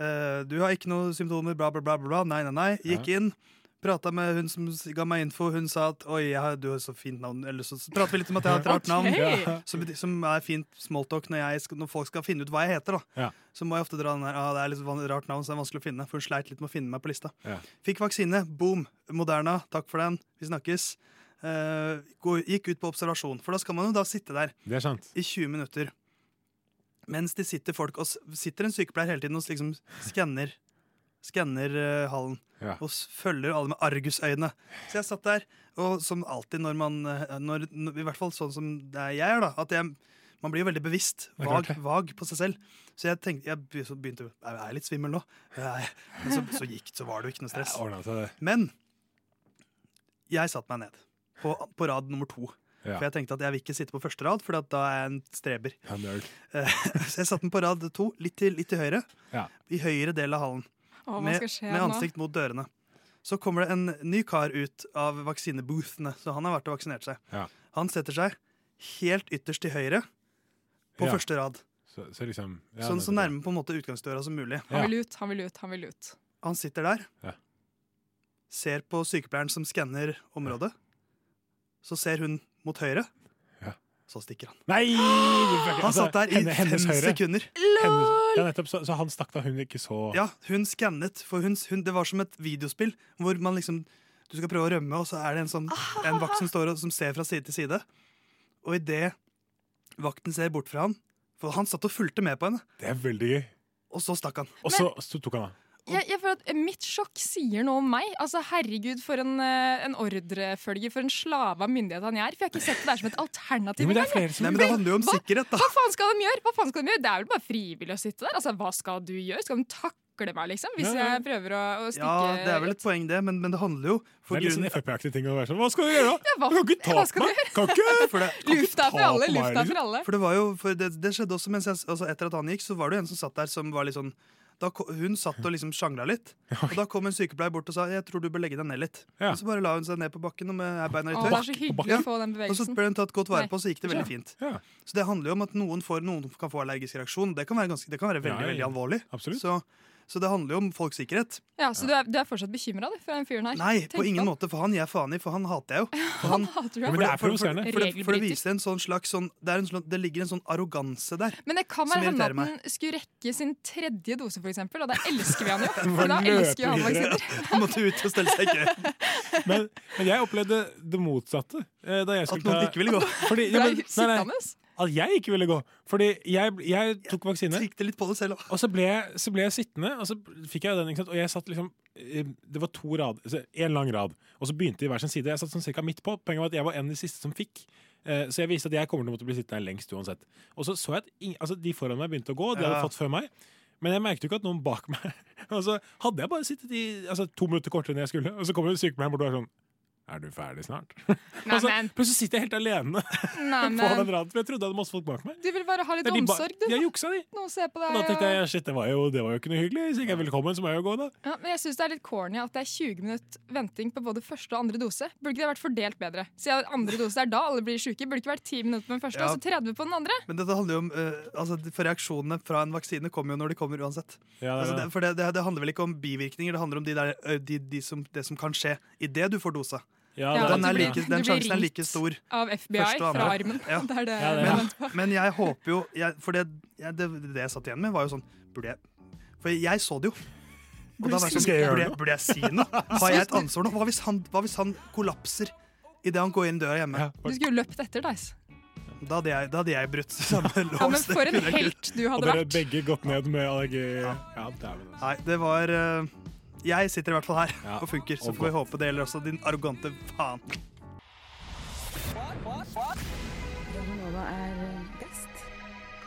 Eh, du har ikke noen symptomer, bla, bla, bla. bla. Nei, nei, nei. Gikk inn. Prata med hun som ga meg info. Hun sa at oi, har, du har så fint navn. Eller så prater vi litt om at jeg har et rart [laughs] navn. Okay. Som, som er fint smalltalk når, jeg når folk skal finne ut hva jeg heter. da Ja. Så må jeg ofte dra den her, ah, det er litt rart navn, så det er vanskelig å finne. For hun sleit litt med å finne meg på lista. Ja. Fikk vaksine. Boom. Moderna. Takk for den. Vi snakkes. Uh, gikk ut på observasjon. For da skal man jo da sitte der Det er sant. i 20 minutter. Mens det sitter folk og sitter en sykepleier hele tiden og liksom skanner Skanner uh, hallen Ja. og følger alle med argusøyne. Så jeg satt der, og som alltid når man eh, når, I hvert fall sånn som det er jeg er, da. At jeg, man blir jo veldig bevisst. Vag, vag på seg selv. Så jeg tenkte, jeg begynte Jeg er litt svimmel nå. Jeg, men så, så gikk så var det jo ikke noe stress. Men jeg satte meg ned på, på rad nummer to. Ja. For jeg tenkte at jeg vil ikke sitte på første rad, for da er jeg en streber. Ja. [laughs] Så jeg satte den på rad to, litt til, litt til høyre. Ja. I høyre del av hallen. Å, med, med nå? ansikt mot dørene. Så kommer det en ny kar ut av vaksineboothene, så han har vært og vaksinert seg. Ja. Han setter seg helt ytterst til høyre på Ja. første rad. Så, så liksom ja, sånn så nærme på en måte utgangsdøra som mulig. Han vil ut, han vil ut, han vil ut. Han sitter der, Ja. ser på sykepleieren som skanner området. Så ser hun mot høyre. Ja. Så stikker han. Nei! Han Altså, satt der i henne- fem høyre. sekunder. Ja, nettopp. Så, så han stakk da hun ikke så Ja, hun skannet, for hun, hun, det var som et videospill hvor man liksom Du skal prøve å rømme, og så er det en, sånn, en vakt som står og som ser fra side til side. Og idet vakten ser bort fra han For han satt og fulgte med på henne. Det er veldig gøy. Og så stakk han. Og så, så tok han av. Jeg, jeg føler at Mitt sjokk sier noe om meg. Altså, Herregud, for en, eh, en ordrefølger, for en slave av myndighetene han er. For jeg har ikke sett det der som et alternativ. Jo, men det er flere som- Nei, men det handler jo om Hva- sikkerhet, da. Hva faen skal de gjøre? Hva faen skal de gjøre? Det er vel bare frivillig å sitte der. Altså, Hva skal du gjøre? Skal de takle meg, liksom? Hvis Ja, ja. jeg prøver å, å stikke Ja, det er vel et poeng, det, men, men det handler jo Det er litt sånn Frp-aktig ting å være sånn Hva skal du gjøre, da? Ja, hva- Du kan ikke ta på meg! Kan ikke, [laughs] For det, Lufta er for alle, lufta er liksom. for alle. For det var jo, for det, det skjedde også mens jeg, altså etter at han gikk, så var det jo en som satt der som var litt sånn da, Hun satt og liksom sjangla litt, og da kom en sykepleier bort og sa jeg tror du bør legge deg ned litt. Ja. Og så bare la hun seg ned på bakken og med beina Å, det er så hyggelig å få den Og så ble hun tatt godt vare på, på, så gikk det veldig fint. Ja. Så det handler jo om at noen, får, noen kan få allergisk reaksjon. Det kan være, ganske, det kan være veldig, Ja, ja, veldig alvorlig. Absolutt. Så, så det handler jo om folks sikkerhet. Ja, Så du er, du er fortsatt bekymra for den fyren her? Nei, Tenk på ingen på. måte, for han gir faen i, for han hater jeg jo. [laughs] For Han hater du, men det er for, for, for, for, det, for viser en sånn slags sånn det, er en sånn, det ligger en sånn arroganse der. Men det kan være hende at han skulle rekke sin tredje dose, for eksempel, og da elsker vi han jo. [laughs] For da elsker jo han vaksiner. [laughs] Han måtte ut og stelle seg i kø. Men, men jeg opplevde det motsatte. eh, Da jeg At skulle noen ta ikke ville gå. Fordi, ja, men, nei, nei. At jeg ikke ville gå. Fordi jeg, jeg tok vaksine, Jeg litt på det selv også. og så ble, jeg, så ble jeg sittende, og så fikk jeg den, og jeg satt liksom eh, Det var to rad, en lang rad, og så begynte de hver sin side. Jeg satt sånn cirka midt på. Poenget var at jeg var en av de siste som fikk. Eh, Så jeg viste at jeg kommer til å måtte bli sittende her lengst uansett. Og så så jeg at ingen, altså, de foran meg begynte å gå, de hadde fått før meg. Men jeg merket jo ikke at noen bak meg [laughs] Og så hadde jeg bare sittet i altså, to minutter kortere enn jeg skulle, og så kommer det en sykepleier bort og er sånn Er du ferdig snart? [laughs] Nei, altså, men. plutselig sitter jeg helt alene [laughs] Nei, på den men. raden, for jeg trodde jeg hadde masse folk bak meg. Du vil bare ha litt de omsorg, du. Har juksa, de. Noen ser på deg. da tenkte jeg shit, det var jo, det var jo ikke noe hyggelig. Hvis jeg ikke er velkommen, så må jeg jo gå, da. Ja, men jeg syns det er litt corny at det er 20 minutter venting på både første og andre dose. Burde ikke det vært fordelt bedre? Siden andre dose er da alle blir syke. Burde ikke vært 10 minutter på den første Ja. og så 30 på den andre? Men dette handler jo om uh, altså, For reaksjonene fra en vaksine kommer jo når de kommer uansett. Ja, Altså, det, det, for det, det, det handler vel ikke om bivirkninger, det handler om de der, eh, de, de som, det som kan skje idet du får dosa. Ja, Ja, den, er blir- like, den sjansen er like stor. av FBI fra armen. Ja. [laughs] Det er det Ja, det Men, men jeg håper jo jeg, For det, jeg, det, det jeg satt igjen med, var jo sånn Burde jeg For jeg så det jo. Og da var jeg sånn, burde, jeg, burde jeg si noe? [laughs] Har jeg et ansvar nå? Hva hvis han, hva hvis han kollapser idet han går inn døra hjemme? Du skulle jo løpt etter, Theis. Da hadde jeg, da hadde jeg brutt samme lås. Ja, men for en helt du hadde vært. Og dere vært. begge gått ned med allergi... Ja, Ja, altså. Nei, det var eh, Jeg sitter i hvert fall her Ja, og funker, så og får vi håpe det gjelder også din arrogante faen. Radionova er best.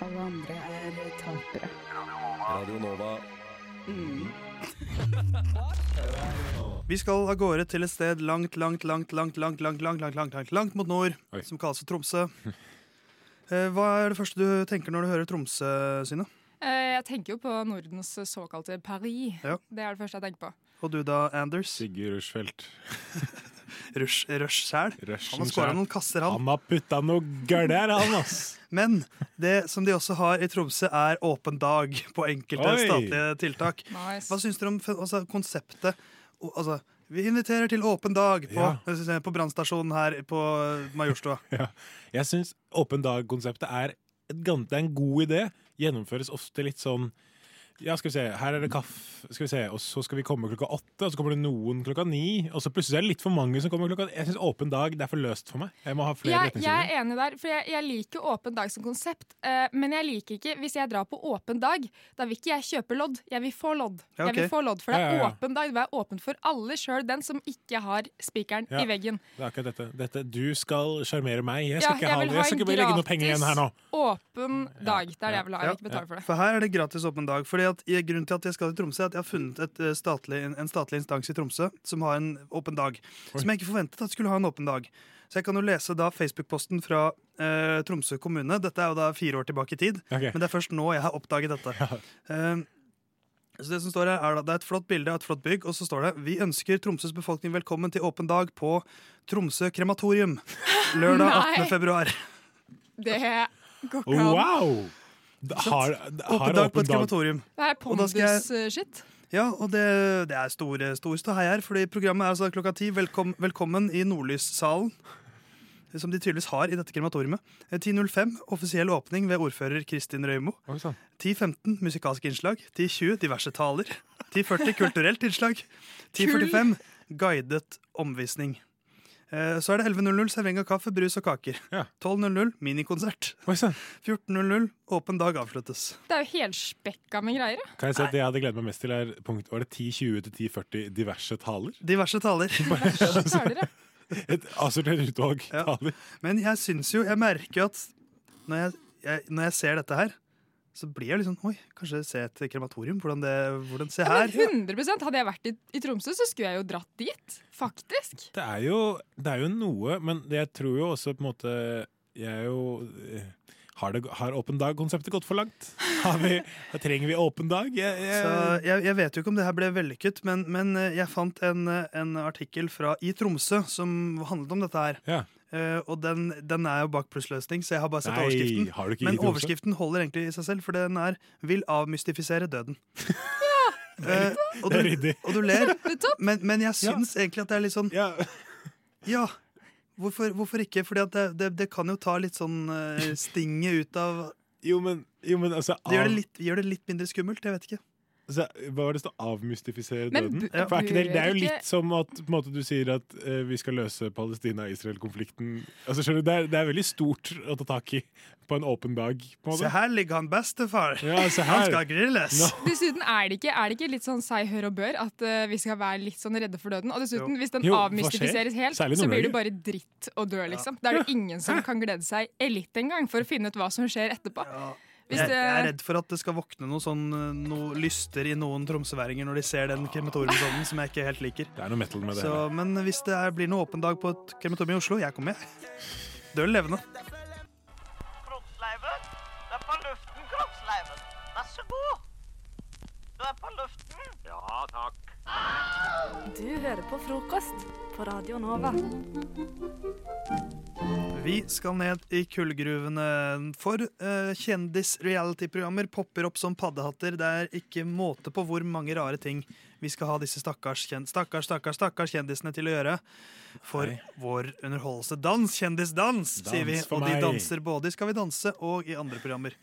Alle andre er tapere. Radionova. Mm. Vi skal av gårde til et sted langt, langt, langt, langt, langt, langt, langt, langt, langt, langt, langt mot nord, Oi. som kalles for Tromsø. Eh, Hva er det første du tenker når du hører Tromsø, Synne? Eh, Jeg tenker jo på Nordens såkalte Paris. Ja. Det er det første jeg tenker på. Og du da, Anders? Sigurd Rushfeldt. [laughs] Rush, sjæl? Han har skåra noen kasser, han. Han har putta noe gærent her, han, ass. [laughs] Men det som de også har i Tromsø, er åpen dag på enkelte Oi. statlige tiltak. Nice. Hva syns dere om altså, konseptet? Altså, vi inviterer til åpen dag på, Ja. på brannstasjonen her på Majorstua. [laughs] Ja. Jeg syns åpen dag-konseptet er, er en god idé. Gjennomføres ofte litt sånn Ja, skal vi se, her er det kaffe, skal vi se, og så skal vi komme klokka åtte, og så kommer det noen klokka ni, og så plutselig er det litt for mange som kommer klokka Jeg syns åpen dag det er for løst for meg. Jeg må ha flere Jeg, jeg er enig der, for jeg, jeg liker åpen dag som konsept. Uh, men jeg liker ikke hvis jeg drar på åpen dag. Da vil ikke jeg kjøpe lodd, jeg vil få lodd. Ja, Jeg vil få lodd, For det er ja, ja. åpen dag. Det er åpent for alle, sjøl den som ikke har spikeren Ja. i veggen. Det er akkurat dette. dette. Du skal sjarmere meg. Jeg Ja, skal ikke jeg ha det. Jeg skal ikke legge noen penger igjen her nå. Åpen dag. Det er det jeg vil ha. Jeg vil ikke betale for det. For her er det gratis åpen dag. Fordi at Grunnen til at jeg skal til Tromsø, er at jeg har funnet et eh, statlig, en, statlig instans i Tromsø som har en åpen dag. Som jeg ikke forventet at skulle ha en åpen dag. Så jeg kan jo lese da Facebook-posten fra eh, Tromsø kommune. Dette er jo da fire år tilbake i tid, okay. men det er først nå jeg har oppdaget dette. Eh, så det som står her er da, Det er et flott bilde av et flott bygg, og så står det Vi ønsker Tromsøs befolkning velkommen til åpen dag på Tromsø krematorium [laughs] lørdag 18. februar. Det går ikke an. Wow! Har, det har Åpen dag på et dag krematorium. Det er pondus-shit. Ja, og det, det er store, stor ståhei her, fordi programmet er altså klokka ti. Velkom, velkommen i Nordlyssalen, som de tydeligvis har i dette krematoriumet. Eh, 10.05 offisiell åpning ved ordfører Kristin Røymo. 10.15 musikalsk innslag. 10.20 diverse taler. 10.40 kulturelt innslag. 10.45 guidet omvisning. Eh, Så er det 11.00 servering av kaffe, brus og kaker. 12.00 minikonsert. [laughs] 14.00 åpen dag avsluttes. Det er jo helspekka med greier. ja. Kan jeg si at Det jeg hadde gledet meg mest til, er punkt, var det 10.20 til 10.40 diverse taler? diverse taler? [laughs] Diverse taler. Et assortert utvalg taler. Men jeg syns jo Jeg merker jo at når jeg, jeg, når jeg ser dette her, så blir jeg sånn Oi, kanskje se et krematorium? Hvordan det hvordan, Se Ja, her. men 100 Hadde jeg vært i, i Tromsø, så skulle jeg jo dratt dit. Faktisk. Det er jo, det er jo noe, men jeg tror jo også på en måte Jeg er jo eh, Har, det, har åpen dag-konseptet gått for langt? Har vi, trenger vi åpen dag? Jeg, jeg, Så jeg, jeg vet jo ikke om det her ble vellykket, men, men eh, jeg fant en, eh, en artikkel fra i Tromsø som handlet om dette her. Eh, og den, den er jo bak plussløsning, så jeg har bare sett Nei, overskriften. Men overskriften holder egentlig i seg selv, for den er 'Vil avmystifisere døden'. [laughs] Uh, og, du, og du ler, [laughs] men, men jeg syns egentlig at det er litt sånn Ja. Hvorfor, hvorfor ikke? Fordi det, det, det kan jo ta litt sånn uh, stinget ut av Jo, men, jo, men altså Det gjør det, litt, gjør det litt mindre skummelt. Jeg vet ikke. Altså, hva var det står? Avmystifisere døden? Ja. For er ikke det, det er jo litt som at på en måte, du sier at uh, vi skal løse Palestina-Israel-konflikten. Altså, skjønner du, det, er, det er veldig stort å ta tak i på en åpen dag. På en måte. Se her ligger han bestefar. Ja, se Han skal grilles. Dessuten er det ikke, er det ikke litt sånn seg, hør og bør at uh, vi skal være litt sånn redde for døden. Og dessuten, Jo. hvis den Jo, avmystifiseres helt, så blir det bare dritt å dø, liksom. Da er det [laughs] ingen som kan glede seg litt engang for å finne ut hva som skjer etterpå. Jeg, det, jeg er redd for at det skal våkne noe sånn uh, noe lyster i noen tromsøværinger når de ser den krematoriumsovnen som jeg ikke helt liker. Det er noe metal med det. Så, men hvis det er, blir noe åpen dag på et krematorium i Oslo, jeg kommer, jeg. Døl levende. Kroppsleiven. Du er på luften, Kroppsleiven. Vær så god. Du er på luften. Ja, takk. Du hører på frokost på Radio Nova. Vi skal ned i kullgruvene, for uh, kjendis-reality-programmer popper opp som paddehatter. Det er ikke måte på hvor mange rare ting vi skal ha disse stakkars, kjen stakkars, stakkars, stakkars kjendisene til å gjøre. For vår underholdelse. Dans, kjendisdans, sier vi. Og de danser både i Skal vi danse og i andre programmer.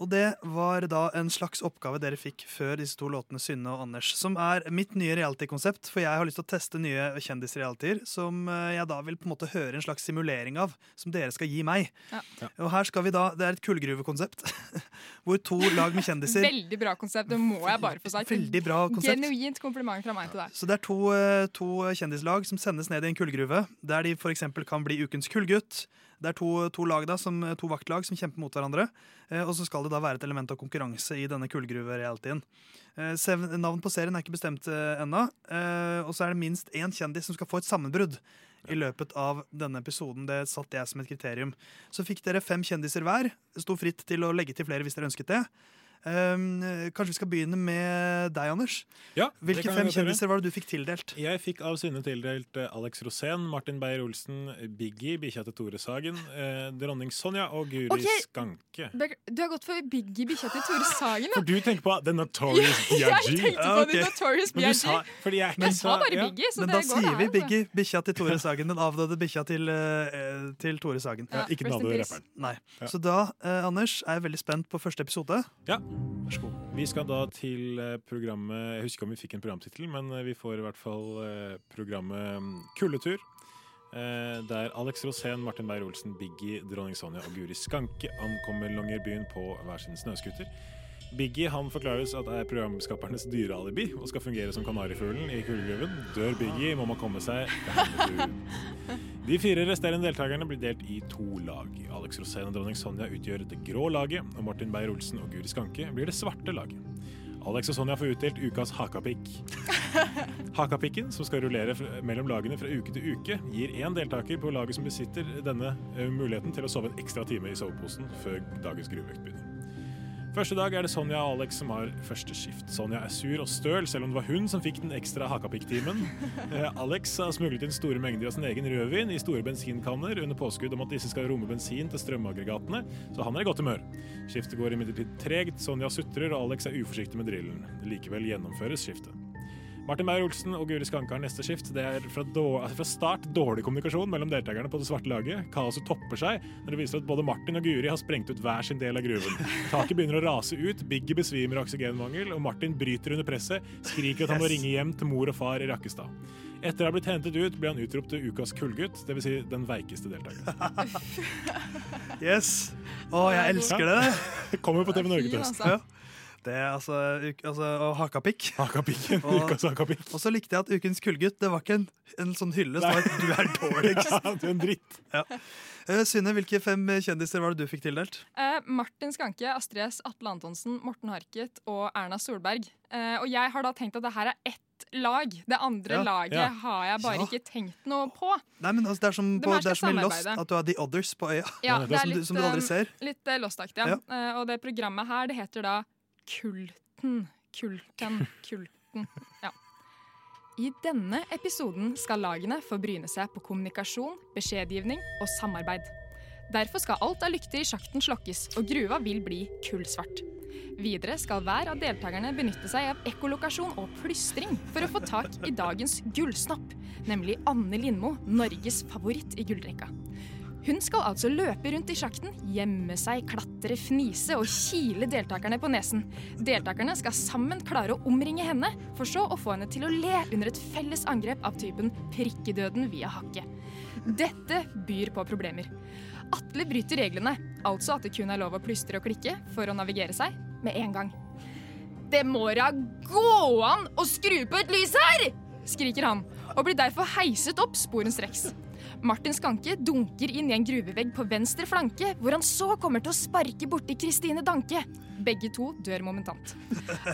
Og det var da en slags oppgave dere fikk før disse to låtene, Synne og Anders. Som er mitt nye reality-konsept, for jeg har lyst til å teste nye kjendisrealityer. Som eh, jeg da vil på en måte høre en slags simulering av, som dere skal gi meg. Ja. Og her skal vi da, Det er et kullgruvekonsept, [laughs] hvor to lag med kjendiser Veldig bra konsept, det må jeg bare få sagt. Veldig bra konsept. Genuint kompliment fra meg til deg. Så det er to, eh, to kjendislag som sendes ned i en kullgruve, der de f.eks. kan bli ukens kullgutt. Det er to, to, lag da, som, to vaktlag som kjemper mot hverandre. Eh, og så skal det da være et element av konkurranse i denne kullgruverealityen. Eh, navn på serien er ikke bestemt eh, ennå. Eh, og så er det minst én kjendis som skal få et sammenbrudd. I løpet av denne episoden. Det satte jeg som et kriterium. Så fikk dere fem kjendiser hver. Sto fritt til å legge til flere hvis dere ønsket det. Um, kanskje vi skal begynne med deg, Anders. Ja, Hvilke fem kjendiser var det du fikk tildelt? Jeg fikk av Synne tildelt eh, Alex Rosén, Martin Beyer-Olsen, Biggie, bikkja til Tore Sagen, eh, dronning Sonja og Guri okay. Skanke. Du har gått for Biggie bikkja til Tore Sagen. da. For du tenker på The Notorious [laughs] Ja, jeg tenkte på The Notorious B.I.G. sa- jeg Jeg sa bare ja. Biggie, så Men det da går sier vi altså. Biggie, bikkja til Tore Sagen. Den avdøde bikkja til, uh, til Tore Sagen. Ja, ikke den avdøde rapperen. Nei. Ja. Så da, uh, Anders, er jeg veldig spent på første episode. Ja, vær så god. Vi skal da til eh, programmet Jeg husker ikke om vi fikk en programtittel, men eh, vi får i hvert fall eh, programmet Kulletur. Kuldetur. eh, Der Alex Rosén, Martin Beyer-Olsen, Biggie, dronning Sonja og Guri Skanke ankommer Longyearbyen på hver sin snøscooter. Biggie han forklares at er programskapernes dyrealibi og skal fungere som kanarifuglen i kullgruven. Dør Biggie, må man komme seg. De fire resterende deltakerne blir delt i to lag. Alex Rosén og dronning Sonja utgjør det grå laget, og Martin Beyer-Olsen og Guri Skanke blir det svarte laget. Alex og Sonja får utdelt ukas hakapikk. [laughs] Hakapikken, som skal rullere mellom lagene fra uke til uke, gir én deltaker på laget som besitter denne eh, muligheten til å sove en ekstra time i soveposen før dagens gruveøkt begynner. Første dag er det Sonja og Alex som har første skift. Sonja er sur og støl, selv om det var hun som fikk den ekstra hakapikktimen. [laughs] Eh, Alex har smuglet inn store mengder av sin egen rødvin i store bensinkanner under påskudd om at disse skal romme bensin til strømaggregatene, så han er i godt humør. Skiftet går imidlertid tregt, Sonja sutrer og Alex er uforsiktig med drillen. Likevel gjennomføres skiftet. Martin Beyer-Olsen og Guri Skanke har neste skift. Det er fra, då- altså fra start dårlig kommunikasjon mellom deltakerne på det svarte laget. Kaoset topper seg når det viser at både Martin og Guri har sprengt ut hver sin del av gruven. Taket begynner å rase ut, Biggie besvimer av oksygenmangel, og Martin bryter under presset, skriker at han må ringe hjem til mor og far i Rakkestad. Etter å ha blitt hentet ut, blir han utropt til ukas kullgutt, dvs. Si den veikeste deltakeren. [laughs] Yes! Å, jeg elsker det! Kommer på TV Norge til høsten. Det er altså, uk- altså Og hakapikk. Hakapikken, [laughs] Og- ukas hakapikk. Og så likte jeg at Ukens kullgutt Det var ikke en, en sånn hyllest, som var 'du er dårligst'. [laughs] Ja, du er en dritt. Ja. Uh, Synne, hvilke fem kjendiser var det du fikk tildelt? Uh, Martin Skanke, Astrid S, Atle Antonsen, Morten Harket og Erna Solberg. Uh, og jeg har da tenkt at det her er ett lag. Det andre Ja, laget ja. har jeg bare Ja. ikke tenkt noe på. Nei, men altså, Det er som, på, det er som i Lost, at du har The Others på øya. Ja, det er som, du, litt, som du aldri ser. Litt Lost-aktig. Ja. Ja. Eh, og det programmet her, det heter da Kulten. Kulten. Kulten. Ja. I denne episoden skal lagene få bryne seg på kommunikasjon, beskjedgivning og samarbeid. Derfor skal alt av lykter i sjakten slokkes, og gruva vil bli kullsvart. Videre skal hver av deltakerne benytte seg av ekkolokasjon og plystring for å få tak i dagens gullsnopp, nemlig Anne Lindmo, Norges favoritt i gullrekka. Hun skal altså løpe rundt i sjakten, gjemme seg, klatre, fnise og kile deltakerne på nesen. Deltakerne skal sammen klare å omringe henne, for så å få henne til å le under et felles angrep av typen prikkedøden via hakket. Dette byr på problemer. Atle bryter reglene, altså at det kun er lov å plystre og klikke for å navigere seg med en gang. Det må da gå an å skru på et lys her! skriker han, og blir derfor heiset opp sporenstreks. Martin Skanke dunker inn i en gruvevegg på venstre flanke, hvor han så kommer til å sparke borti Kristine Danke. Begge to dør momentant.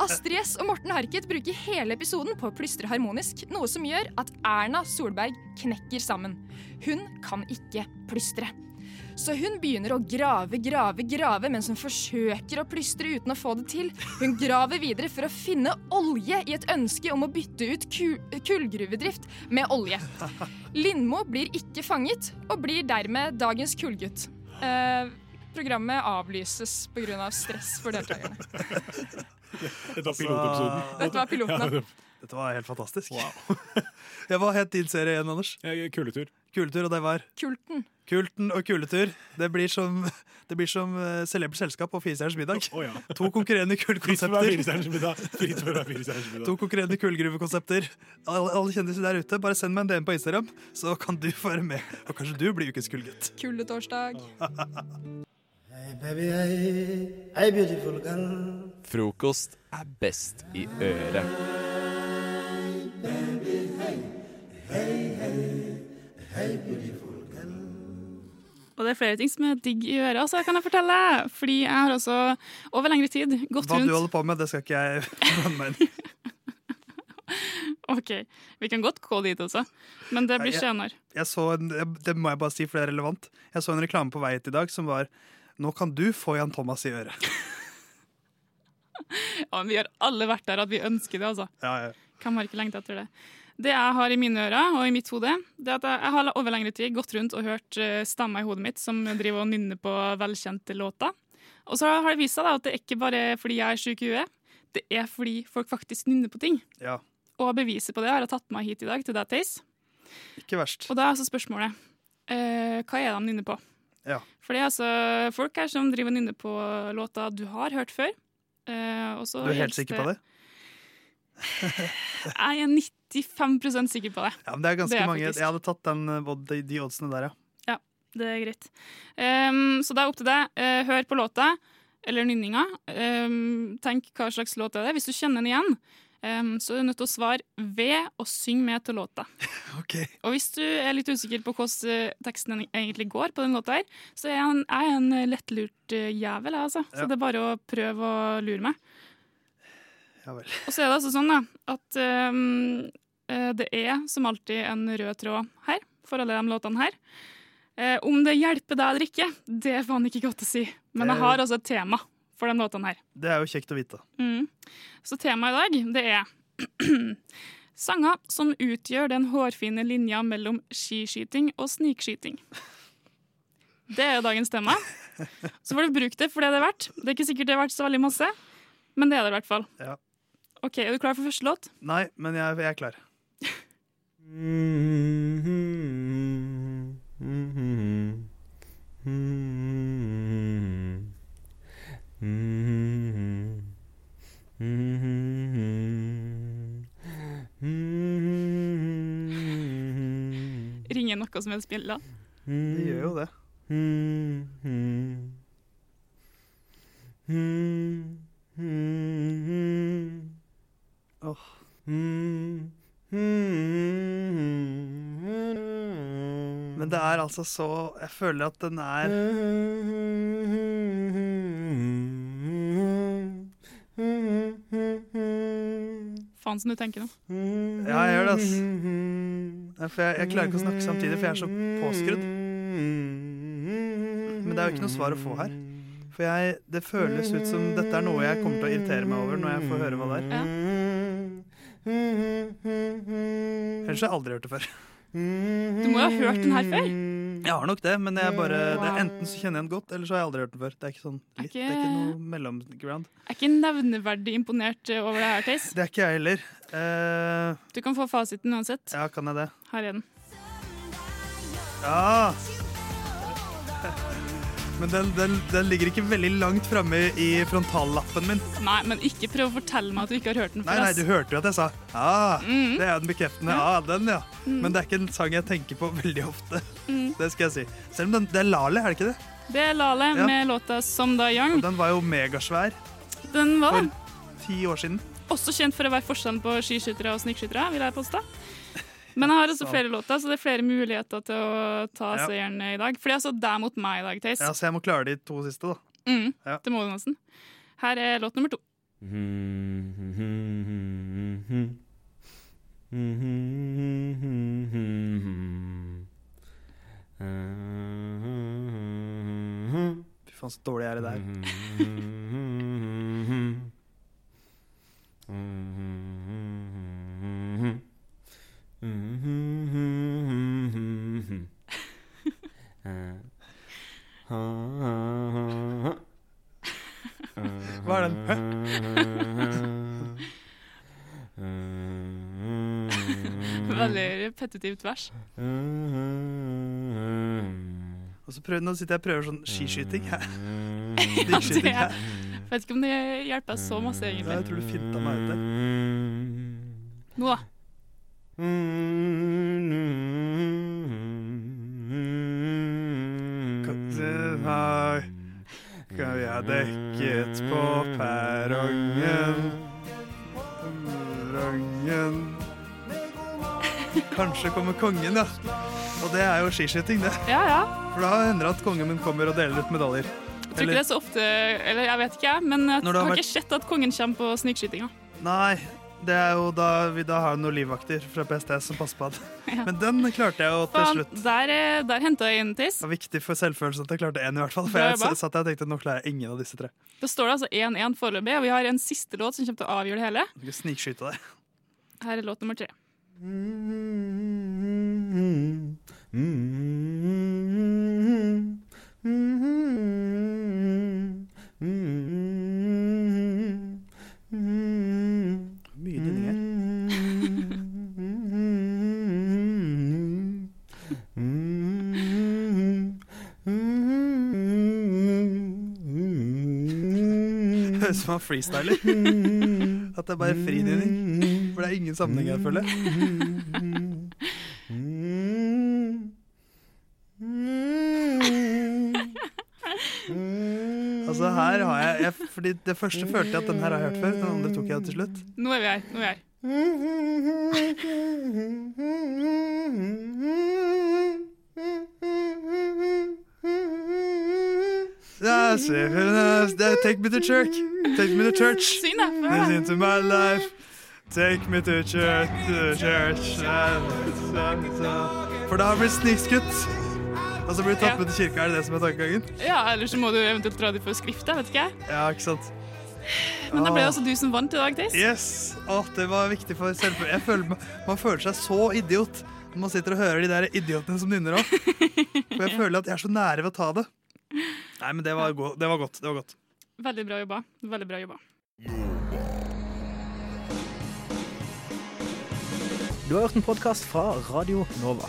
Astrid S og Morten Harket bruker hele episoden på å plystre harmonisk, noe som gjør at Erna Solberg knekker sammen. Hun kan ikke plystre. Så hun begynner å grave, grave, grave mens hun forsøker å plystre uten å få det til. Hun graver videre for å finne olje i et ønske om å bytte ut kullgruvedrift med olje. Lindmo blir ikke fanget, og blir dermed dagens kullgutt. Eh, programmet avlyses pga. stress for deltakerne. Dette var pilotepisoden. Dette var piloten. Dette var helt fantastisk. [laughs] ja, hva het din serie igjen, Anders? Kuletur. Kuletur, og det var? Kulten. Kulten og kuletur. Det blir som, [laughs] det blir som uh, celebert selskap og Firestjerners middag. To konkurrerende Fritt for kullkonsepter. To konkurrerende kullgruvekonsepter. Alle, alle kjendiser der ute, bare send meg en DM på Instagram, så kan du få være med. Og kanskje du blir ukens kullgutt. [laughs] Hey Baby, hey, hey beautiful girl. Frokost er best i øret. Og det er flere ting som er digg i øret, altså, kan jeg fortelle. Fordi jeg har også over lengre tid gått Hva rundt du holder på med, det skal ikke jeg [laughs] blande meg inn. OK, vi kan godt gå dit også, men det blir Jeg- senere. Jeg så en, det må jeg bare si, for det er relevant. Jeg så en reklame på vei hit i dag som var Nå kan du få Jan Thomas i øret. [laughs] Ja, men vi har alle vært der at vi ønsker det, altså. Ja, ja. Kan bare ikke lengte etter det? Det jeg har i mine ører og i mitt hode, det er at jeg har over lengre tid gått rundt og hørt eh, stemmer i hodet mitt som driver og nynner på velkjente låter. Og så har det vist seg da, at det er ikke bare fordi jeg er syk i huet, det er fordi folk faktisk nynner på ting. Ja, Og beviset på det har jeg tatt med meg hit i dag til deg, Theis. ikke verst. Og da er altså spørsmålet eh, hva er det de nynner på? Ja. For det er altså folk her som driver og nynner på låter du har hørt før. Eh, og så Du er helt sikker på det? [laughs] Jeg er 95 sikker på det. Ja, men det er ganske Det er mange. faktisk. Jeg hadde tatt den, eh, de, de oddsene der, ja. Ja, det er greit. Um, så det er opp til deg. Eh, hør på låta, eller nynninga. Um, tenk hva slags låt er det. Hvis du kjenner den igjen, um, så er du nødt til å svare ved og synge med til låta. [laughs] Og hvis du er litt usikker på hvordan eh, teksten egentlig går på den låta her, så er jeg en, jeg er en lettlurt jævel, jeg, altså. Så Ja. det er bare å prøve å lure meg. Ja vel. Og så er det altså sånn da, at eh, det er som alltid en rød tråd her, for alle de låtene her. Eh, om det hjelper deg eller ikke, det er faen ikke godt å si. Men jeg har altså et tema for de låtene her. Det er jo kjekt å vite. Mm. Så temaet i dag, det er [clears throat] sanger som utgjør den hårfine linja mellom skiskyting og snikskyting. Det er dagens tema. [laughs] Så får du bruke det for det det er verdt. Det er ikke sikkert det er verdt så veldig masse, men det er det i hvert fall. Ja. Ok, Er du klar for første låt? Nei, men jeg, jeg er klar. Ringer noe som helst bjella? Det gjør jo det. Åh. Men det er altså så Jeg føler at den er Faen som du tenker nå. Ja, jeg gjør det, ass. For jeg, jeg klarer ikke å snakke samtidig, for jeg er så påskrudd. Men det er jo ikke noe svar å få her. For jeg, det føles ut som dette er noe jeg kommer til å irritere meg over når jeg får høre hva det er. Ellers har jeg aldri hørt det før. Du må jo ha hørt den her før. Jeg har nok det, men jeg bare, det er enten så kjenner jeg den godt, eller så har jeg aldri hørt den før. Det er ikke sånn litt, det er ikke noe mellomground. Jeg er ikke nevneverdig imponert eh, over det her, Theis. Det er ikke jeg heller. Uh, Du kan få fasiten uansett. ja, kan jeg det? Her er den. Ja! Men den, den, den ligger ikke veldig langt framme i frontallappen min. Nei, men ikke prøv å fortelle meg at du ikke har hørt den Nei, før. nei, du hørte jo at jeg sa ah, Mm. Det er den bekreftende ah, den, ja. Mm. Men det er ikke en sang jeg tenker på veldig ofte. Mm. [laughs] Det skal jeg si. Selv om den, det er Lale, er det ikke det? Det er Lale Ja. med låta 'Som Da Young'. Og den var jo megasvær Den var For ti år siden. Også kjent for å være forskjellen på skiskyttere og snikskyttere, vil jeg påstå. Men jeg har også flere låter, så det er flere muligheter til å ta Ja. seieren i dag. For det er altså deg mot meg i dag, Theis. Ja, Så jeg må klare de to siste, da. Mm, Ja. Det må du nesten. Her er låt nummer to. Fy Faen, så dårlig er det der. [laughs] Hva er Veldig repetitivt vers. Og så prøv, nå sitter jeg og prøver sånn skiskyting. her. [laughs] Ja, det er jeg vet ikke om det hjelper så masse, Ja, jeg tror du finta meg ut der. Kanskje kommer kongen, ja. Og det er jo skiskyting, det. Ja, ja. For da hender det at kongen min kommer og deler ut medaljer. Jeg tror ikke det er så ofte Eller jeg vet ikke. Men jeg har har vært- ikke sett at kongen kommer på snikskytinga. Nei, det er jo da vi da har noen livvakter fra PST som passer på at [laughs] Men den klarte jeg jo til Fan, slutt. der, eh, der henta jeg inn tiss. Det var viktig for selvfølelsen at jeg klarte én, i hvert fall. For jeg bare. satt der og tenkte nå klarer jeg ingen av disse tre. Da står det altså 1-1 foreløpig, og vi har en siste låt som kommer til å avgjøre det hele. Du kan snikskyte deg. Her er låt nummer tre. Mye dynning her. Høres ut som han freestyler. At det er bare fridynning. For det er ingen sammenheng her, føler jeg. Altså her har jeg, jeg Fordi Det første følte jeg at den her har jeg hørt før. Den andre tok jeg til slutt. Nå er vi her. Nå er vi her. Take me to church. Take me to church. Syng, da. Listen to my life. Take me to church, to church. For da har vi blitt snikskutt. Og så blir du tatt Ja. med til kirka. Er det det som er tankegangen? Ja, Eller så må du eventuelt dra dit for skriftet. vet ikke jeg. Ja, ikke sant? Men da ble det Ah. altså du som vant i dag, Theis. Yes! Å, det var viktig for selvfølgelig. Man føler seg så idiot når man sitter og hører de der idiotene som nynner opp. For jeg [laughs] føler at jeg er så nære ved å ta det. Nei, men det var, go det var godt. Det var godt. Veldig bra jobba. Veldig bra jobba. Du har hørt en podkast fra Radio Nova.